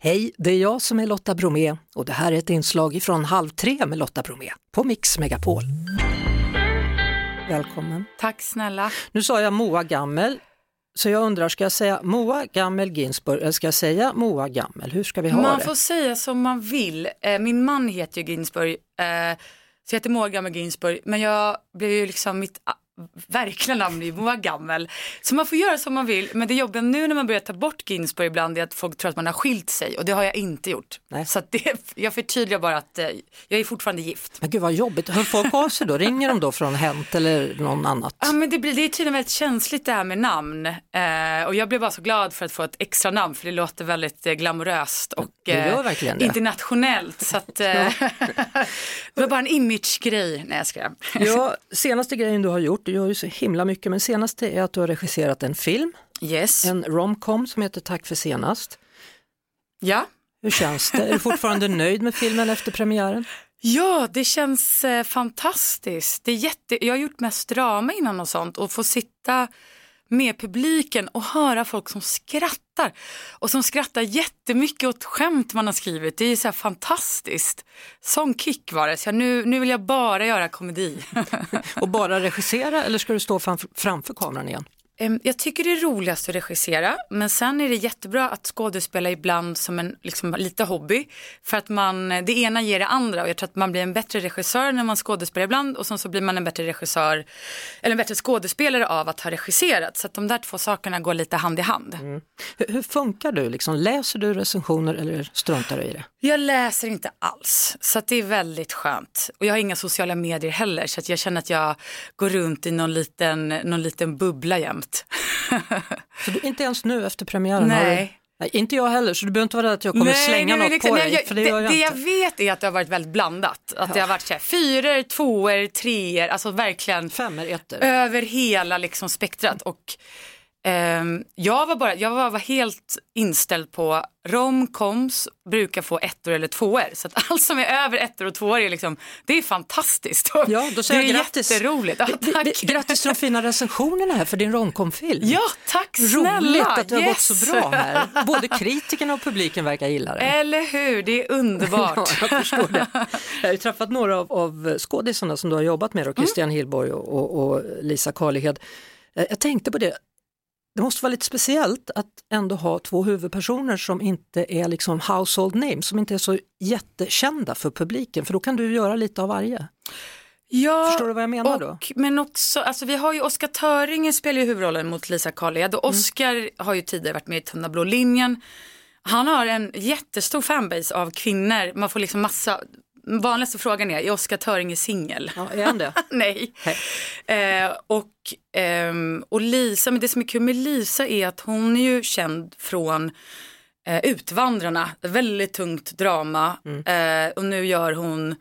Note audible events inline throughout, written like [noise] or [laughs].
Hej, det är jag som är Lotta Bromé och det här är ett inslag från Halv tre med Lotta Bromé på Mix Megapol. Välkommen. Tack snälla. Nu sa jag Moa Gammel, så jag undrar, ska jag säga Moa Gammel Ginsburg eller ska jag säga Moa Gammel? Hur ska vi ha man det? får säga som man vill. Eh, Min man heter ju Ginsburg, eh, så jag heter Moa Gammel Ginsburg, men jag blev ju liksom mitt verkliga namn ju Moa Gammel. Så man får göra som man vill, men det jobbiga nu när man börjar ta bort Ginsburg ibland är att folk tror att man har skilt sig och det har jag inte gjort. Nej. Så det, jag förtydligar bara att eh, jag är fortfarande gift. Men gud vad jobbigt, hör folk av sig då? Ringer de då från Hent eller någon annat? Ja men det, blir, det är tydligen väldigt känsligt det här med namn. Eh, och jag blev bara så glad för att få ett extra namn för det låter väldigt eh, glamoröst och eh, internationellt. Så att, eh, [laughs] det var bara en imagegrej. Nej jag skojar. Ja, senaste grejen du har gjort, du gör ju så himla mycket, men senaste är att du har regisserat en film, Yes. en romcom som heter Tack för senast. Ja. Hur känns det? Är du fortfarande [laughs] nöjd med filmen efter premiären? ja, det känns eh, fantastiskt. Det är jätte... Jag har gjort mest drama innan och sånt och få sitta med publiken och höra folk som skrattar och som skrattar jättemycket åt skämt man har skrivit. Det är så här fantastiskt. Sån kick var det, så nu, nu vill jag bara göra komedi. [laughs] Och bara regissera eller ska du stå framför, framför kameran igen? Em, Jag tycker det är roligast att regissera men sen är det jättebra att skådespela ibland som en liksom, lite hobby. För att man, det ena ger det andra och jag tror att man blir en bättre regissör när man skådespelar ibland och sen så blir man en bättre regissör eller en bättre skådespelare av att ha regisserat. Så att de där två sakerna går lite hand i hand. Hur, hur funkar du? Liksom, läser du recensioner eller struntar du i det? Jag läser inte alls så att det är väldigt skönt. Och jag har inga sociala medier heller så att jag känner att jag går runt i någon liten, någon liten bubbla jämt. [laughs] Så du, inte ens nu efter premiären? Nej. nej, inte jag heller, så du behöver inte vara rädd att jag kommer slänga nej, något det- på nej, dig, jag, för det jag det jag vet är att det har varit väldigt blandat. Att det har varit så här, fyror, tvåor, treor, alltså verkligen Femmer, ettor. över hela liksom spektrat. Och, jag var bara, jag var, var helt inställd på romcoms brukar få ettor eller tvåor. Så att [laughs] allt som är över ettor och tvåor är liksom, det är fantastiskt. Och Ja, då säger det är grattis. jätteroligt. Ja, Det- det- tack. Grattis till de fina recensionerna här för din romcom-film. Ja, tack snälla. Roligt att det har gått Yes. så bra här. Både kritikerna och publiken verkar gilla det. Eller hur, det är [laughs] Ja, underbart. jag förstår det. Jag har ju träffat några av, av skådisarna som du har jobbat med, då, Christian Hillborg och, och, och Lisa Karlhed. Eh, Jag tänkte på det, det måste vara lite speciellt att ändå ha två huvudpersoner som inte är liksom household names, som inte är så jättekända för publiken, för då kan du göra lite av varje. Ja, Förstår du vad jag menar och, då? Men också, alltså vi har ju Oskar Töringen spelar ju huvudrollen mot Lisa Karlhed och Mm. Oskar har ju tidigare varit med i Tunna blå linjen. Han har en jättestor fanbase av kvinnor, man får liksom massa, vanligaste frågan är, är Oskar Töringen singel? Ja, är han det? [laughs] Nej. Eh, och, ehm, och Lisa, men det som är kul med Lisa är att hon är ju känd från eh, Utvandrarna, väldigt tungt drama. Eh, och nu gör hon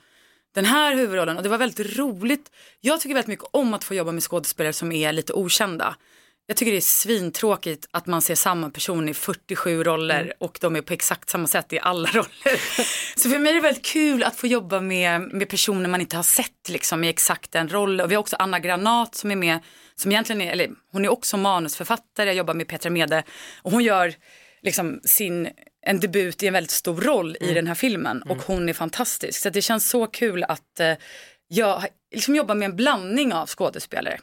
den här huvudrollen och det var väldigt roligt. Jag tycker väldigt mycket om att få jobba med skådespelare som är lite okända. Jag tycker det är svintråkigt att man ser samma person i 47 roller och de är på exakt samma sätt i alla [laughs] roller. Så för mig är det väldigt kul att få jobba med, med personer man inte har sett liksom, i exakt den rollen. Och vi har också Anna Granat som är med, som egentligen är, eller hon är också manusförfattare, jag jobbar med Petra Mede och hon gör liksom sin, en debut i en väldigt stor roll i den här filmen och hon är fantastisk. Så det känns så kul att eh, jag liksom jobbar med en blandning av skådespelare.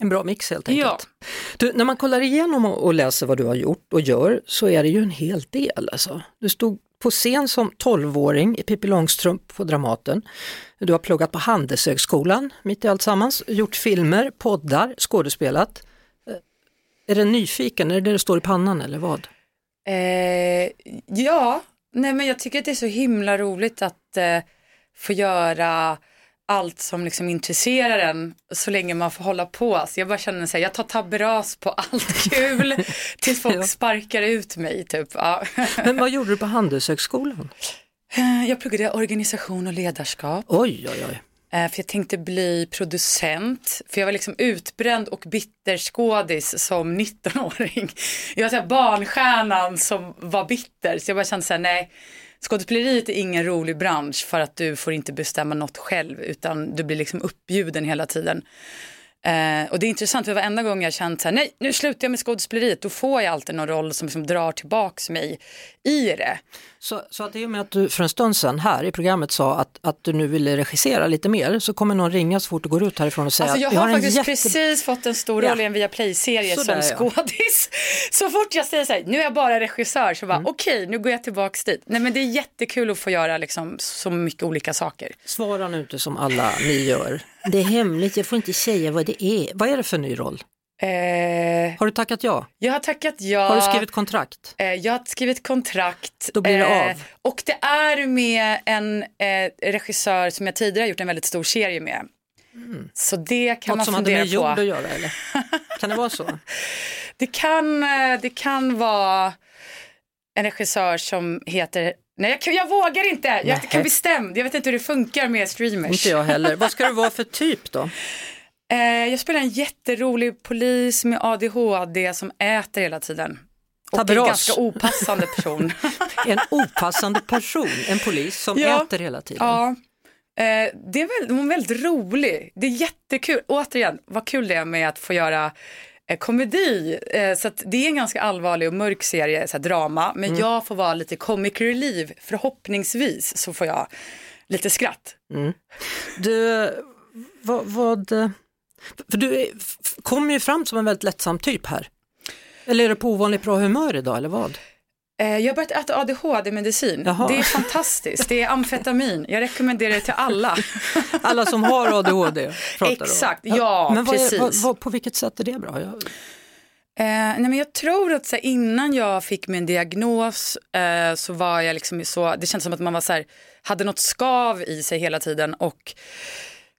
En bra mix helt enkelt. Ja. Du, när man kollar igenom och, och läser vad du har gjort och gör så är det ju en hel del. Alltså. Du stod på scen som 12-åring i Pippi Långstrump på Dramaten. Du har pluggat på Handelshögskolan mitt i allt sammans, gjort filmer, poddar, skådespelat. Eh, Är det nyfiken, är det det det står i pannan eller vad? Eh, ja, nej men jag tycker att det är så himla roligt att eh, få göra allt som liksom intresserar en så länge man får hålla på. Så jag bara känner så här, jag tar tabberas på allt [laughs] kul tills folk Ja. sparkar ut mig typ. Ja. Men vad gjorde du på Handelshögskolan? Eh, Jag pluggade organisation och ledarskap. Oj, oj, oj. Eh, För jag tänkte bli producent. För jag var liksom utbränd och bitter skådis som 19-åring. Jag var så här barnstjärnan som var bitter. Så jag bara kände så här, nej. Skådespeleriet är ingen rolig bransch för att du får inte bestämma något själv utan du blir liksom uppbjuden hela tiden. Eh, och det är intressant för varenda gång jag känt så här, nej nu slutar jag med skådespeleriet, då får jag alltid någon roll som liksom drar tillbaks mig i det. Så, så att i och med att du för en stund sedan här i programmet sa att, att du nu ville regissera lite mer så kommer någon ringa så fort du går ut härifrån och säga Alltså jag har har faktiskt jätte... precis fått en stor roll i en Viaplay-serie som ja. skådis. Så fort jag säger så här, nu är jag bara regissör, så Mm. bara okej, nu går jag tillbaks dit. Nej men det är jättekul att få göra liksom så mycket olika saker. Svara nu inte som alla ni gör. Det är hemligt, jag får inte säga vad det är. Vad är det för ny roll? Eh, Har du tackat ja? jag har tackat ja. Har du skrivit kontrakt? Eh, jag har skrivit kontrakt. Då blir det eh, av. Och det är med en eh, regissör som jag tidigare har gjort en väldigt stor serie med. Så det kan Mm. Något som man hade fundera med jord på. att göra eller? [laughs] Kan det vara så? Det kan, eh, det kan vara en regissör som heter Nej, jag, kan- jag vågar inte. Jag Nej. kan bli stämd. Jag vet inte hur det funkar med streamers. Inte jag heller. Vad ska det vara för typ då? [laughs] Eh, jag spelar en jätterolig polis med ADHD som äter hela tiden. Och en ganska opassande person. [laughs] En opassande person, en polis som [laughs] Ja. äter hela tiden. Ja, eh, det är väldigt, hon är väldigt rolig. Det är jättekul. Återigen, vad kul det är med att få göra eh, komedi. Eh, så det är en ganska allvarlig och mörk serie, så drama. Men Mm. jag får vara lite comic relief. Förhoppningsvis så får jag lite skratt. Du, vad, vad, för du kommer ju fram som en väldigt lättsam typ här. Eller är du på ovanligt bra humör idag eller vad? Eh, jag har börjat äta ADHD-medicin. Det är fantastiskt. Det är amfetamin. Jag rekommenderar det till alla. [laughs] Alla som har ADHD. Exakt, ja, Men vad precis. vad, vad, på vilket sätt är det bra? Jag, Eh, nej men jag tror att så här, innan jag fick min diagnos eh, så var jag liksom så, det kändes som att man var så här, hade något skav i sig hela tiden och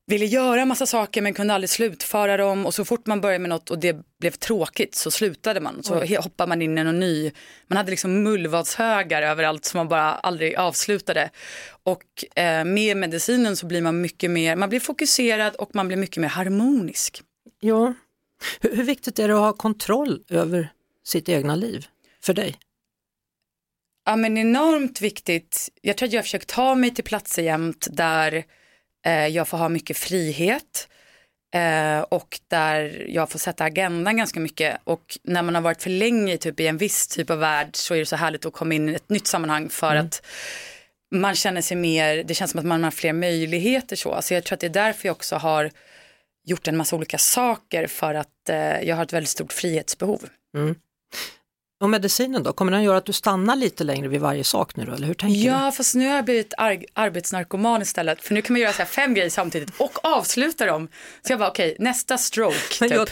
ville göra massa saker men kunde aldrig slutföra dem och så fort man började med något och det blev tråkigt så slutade man. Så he- hoppade man in i någon ny, man hade liksom mullvadshögar överallt som man bara aldrig avslutade. Och eh, med medicinen så blir man mycket mer, man blir fokuserad och man blir mycket mer harmonisk. ja. Hur, hur viktigt är det att ha kontroll över sitt egna liv för dig? Ja men enormt viktigt. Jag tror att jag har försökt ta mig till platser jämt där jag får ha mycket frihet eh, och där jag får sätta agendan ganska mycket. Och när man har varit för länge typ, i en viss typ av värld så är det så härligt att komma in i ett nytt sammanhang för att man känner sig mer, det känns som att man har fler möjligheter så. Så jag tror att det är därför jag också har gjort en massa olika saker för att eh, jag har ett väldigt stort frihetsbehov. Och medicinen då, kommer den göra att du stannar lite längre vid varje sak nu då, eller hur tänker du? Ja, fast nu har jag blivit ar- arbetsnarkoman istället. För nu kan man göra så fem grejer samtidigt och avsluta dem. Så jag bara, okej, nästa stroke. Typ. jag,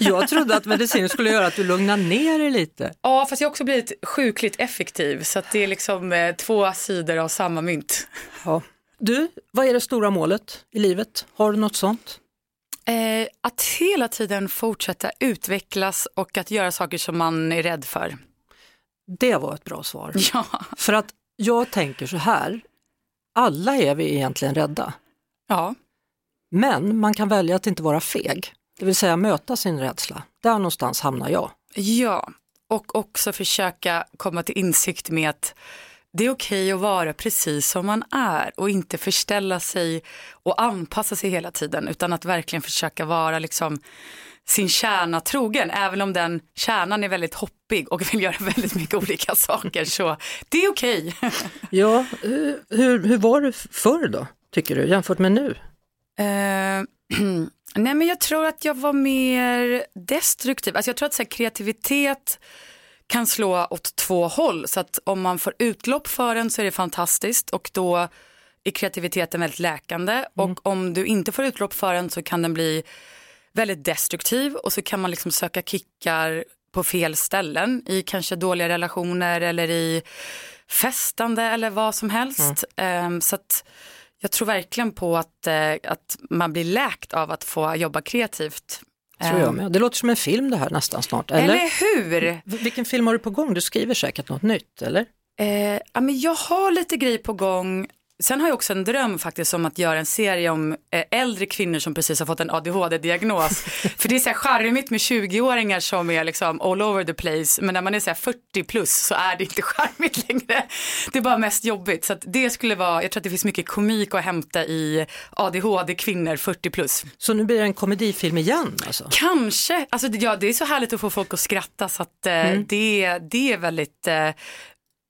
jag trodde att medicinen skulle göra att du lugnar ner dig lite. [laughs] Ja, fast jag har också blivit sjukligt effektiv. Så det är liksom eh, två sidor av samma mynt. Ja. Du, vad är det stora målet i livet? Har du något sånt? Eh, att hela tiden fortsätta utvecklas och att göra saker som man är rädd för. Det var ett bra svar. [laughs] Ja, För att jag tänker så här, alla är vi egentligen rädda, ja. men man kan välja att inte vara feg, det vill säga möta sin rädsla. Där någonstans hamnar jag. Ja, och också försöka komma till insikt med att det är okej att vara precis som man är och inte förställa sig och anpassa sig hela tiden utan att verkligen försöka vara liksom sin kärna trogen, även om den kärnan är väldigt hoppig och vill göra väldigt mycket olika [laughs] saker så det är okej. [laughs] Ja, hur, hur, var det förr då, tycker du, jämfört med nu? Eh, [clears throat] nej men jag tror att jag var mer destruktiv. Alltså jag tror att så här, kreativitet kan slå åt två håll. Så att om man får utlopp för den så är det fantastiskt och då är kreativiteten väldigt läkande. Och om du inte får utlopp för den så kan den bli väldigt destruktiv och så kan man liksom söka kickar på fel ställen i kanske dåliga relationer eller i festande eller vad som helst. Ehm, så att jag tror verkligen på att, eh, att man blir läkt av att få jobba kreativt. Tror jag Ehm, med. Det låter som en film det här nästan snart, eller? eller hur? Vilken film har du på gång? Du skriver säkert något nytt, eller? Eh, ja, men jag har lite grejer på gång sen har jag också en dröm faktiskt om att göra en serie om eh, äldre kvinnor som precis har fått en ADHD-diagnos. [laughs] För det är så här charmigt med 20-åringar som är liksom all over the place, men när man är så här 40 plus så är det inte [laughs] charmigt längre. Det är bara mest jobbigt. Så att det skulle vara, jag tror att det finns mycket komik att hämta i ADHD-kvinnor 40 plus. Så nu blir det en komedifilm igen alltså? Kanske, alltså, ja, det är så härligt att få folk att skratta så att eh, Mm. det, det är väldigt eh,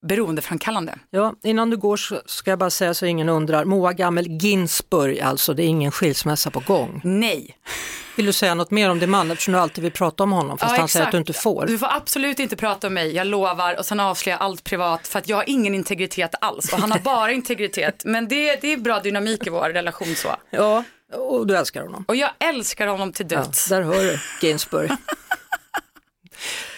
beroendeframkallande. Ja, innan du går så ska jag bara säga så ingen undrar, Moa Gammel Ginsburg alltså, det är ingen skilsmässa på gång. Nej. Vill du säga något mer om din man eftersom du alltid vill prata om honom fast Ja, han säger att du inte får? Du får absolut inte prata om mig, jag lovar. Och sen avslöjar jag allt privat för att jag har ingen integritet alls. Och han har bara [laughs] integritet. Men det, det är bra dynamik i vår relation så. Ja, och du älskar honom. Och jag älskar honom till Ja, döds. där hör du, Ginsburg. [laughs]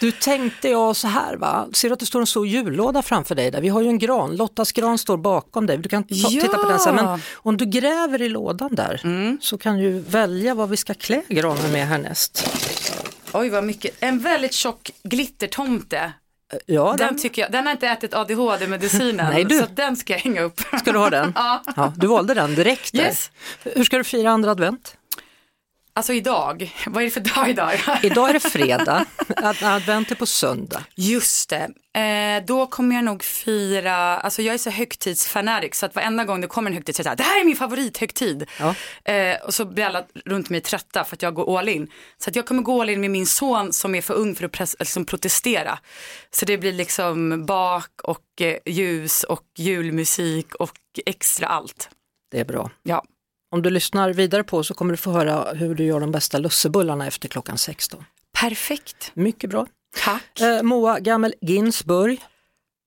Du tänkte jag så här va, ser du att det står en stor jullåda framför dig där? Vi har ju en gran, Lottas gran står bakom dig. Du kan ta, Ja. titta på den sen. Men om du gräver i lådan där Mm. så kan du välja vad vi ska klä granen med härnäst. Oj vad mycket. En väldigt tjock glittertomte. Ja, Den den, tycker jag, den har inte ätit ADHD-medicinen. Nej, du. Så den ska jag hänga upp. ska du ha den? [laughs] Ja. Ja, du valde den direkt. Yes. Hur ska du fira andra advent? Alltså idag, [laughs] vad är det för dag idag? [laughs] Idag är det fredag, Ad- advent är på söndag. Just det, eh, då kommer jag nog fira, alltså jag är så högtidsfanatic så att varenda gång det kommer en högtid så är det så här, det här är min favorithögtid. Ja. Eh, och så blir alla runt mig trötta för att jag går all in. Så att jag kommer gå all in med min son som är för ung för att liksom protestera. Så det blir liksom bak och eh, ljus och julmusik och extra allt. Det är bra. Ja, Om du lyssnar vidare på så kommer du få höra hur du gör de bästa lussebullarna efter klockan 16. perfekt. Mycket bra. Tack. Eh, Moa Gammel Ginsburg.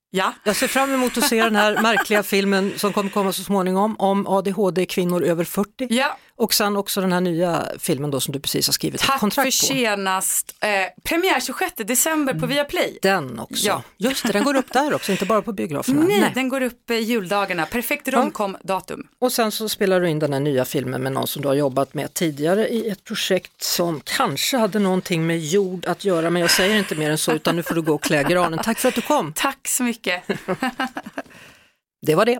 Ja. Jag ser fram emot att se den här märkliga filmen som kommer komma så småningom om ADHD-kvinnor över 40. Ja, Och sen också den här nya filmen då som du precis har skrivit tack för kontrakt på. senast. Eh, premiär 26 december på Viaplay. Den också. Ja. Just det, den går upp där också, inte bara på biograferna. Nej, den går upp eh, juldagarna. Perfekt romcom-datum. Och sen så spelar du in den här nya filmen med någon som du har jobbat med tidigare i ett projekt som kanske hade någonting med jord att göra, men jag säger inte mer än så, utan nu får du gå och klä granen. Tack för att du kom. Tack så mycket. [laughs] [laughs] Det var det.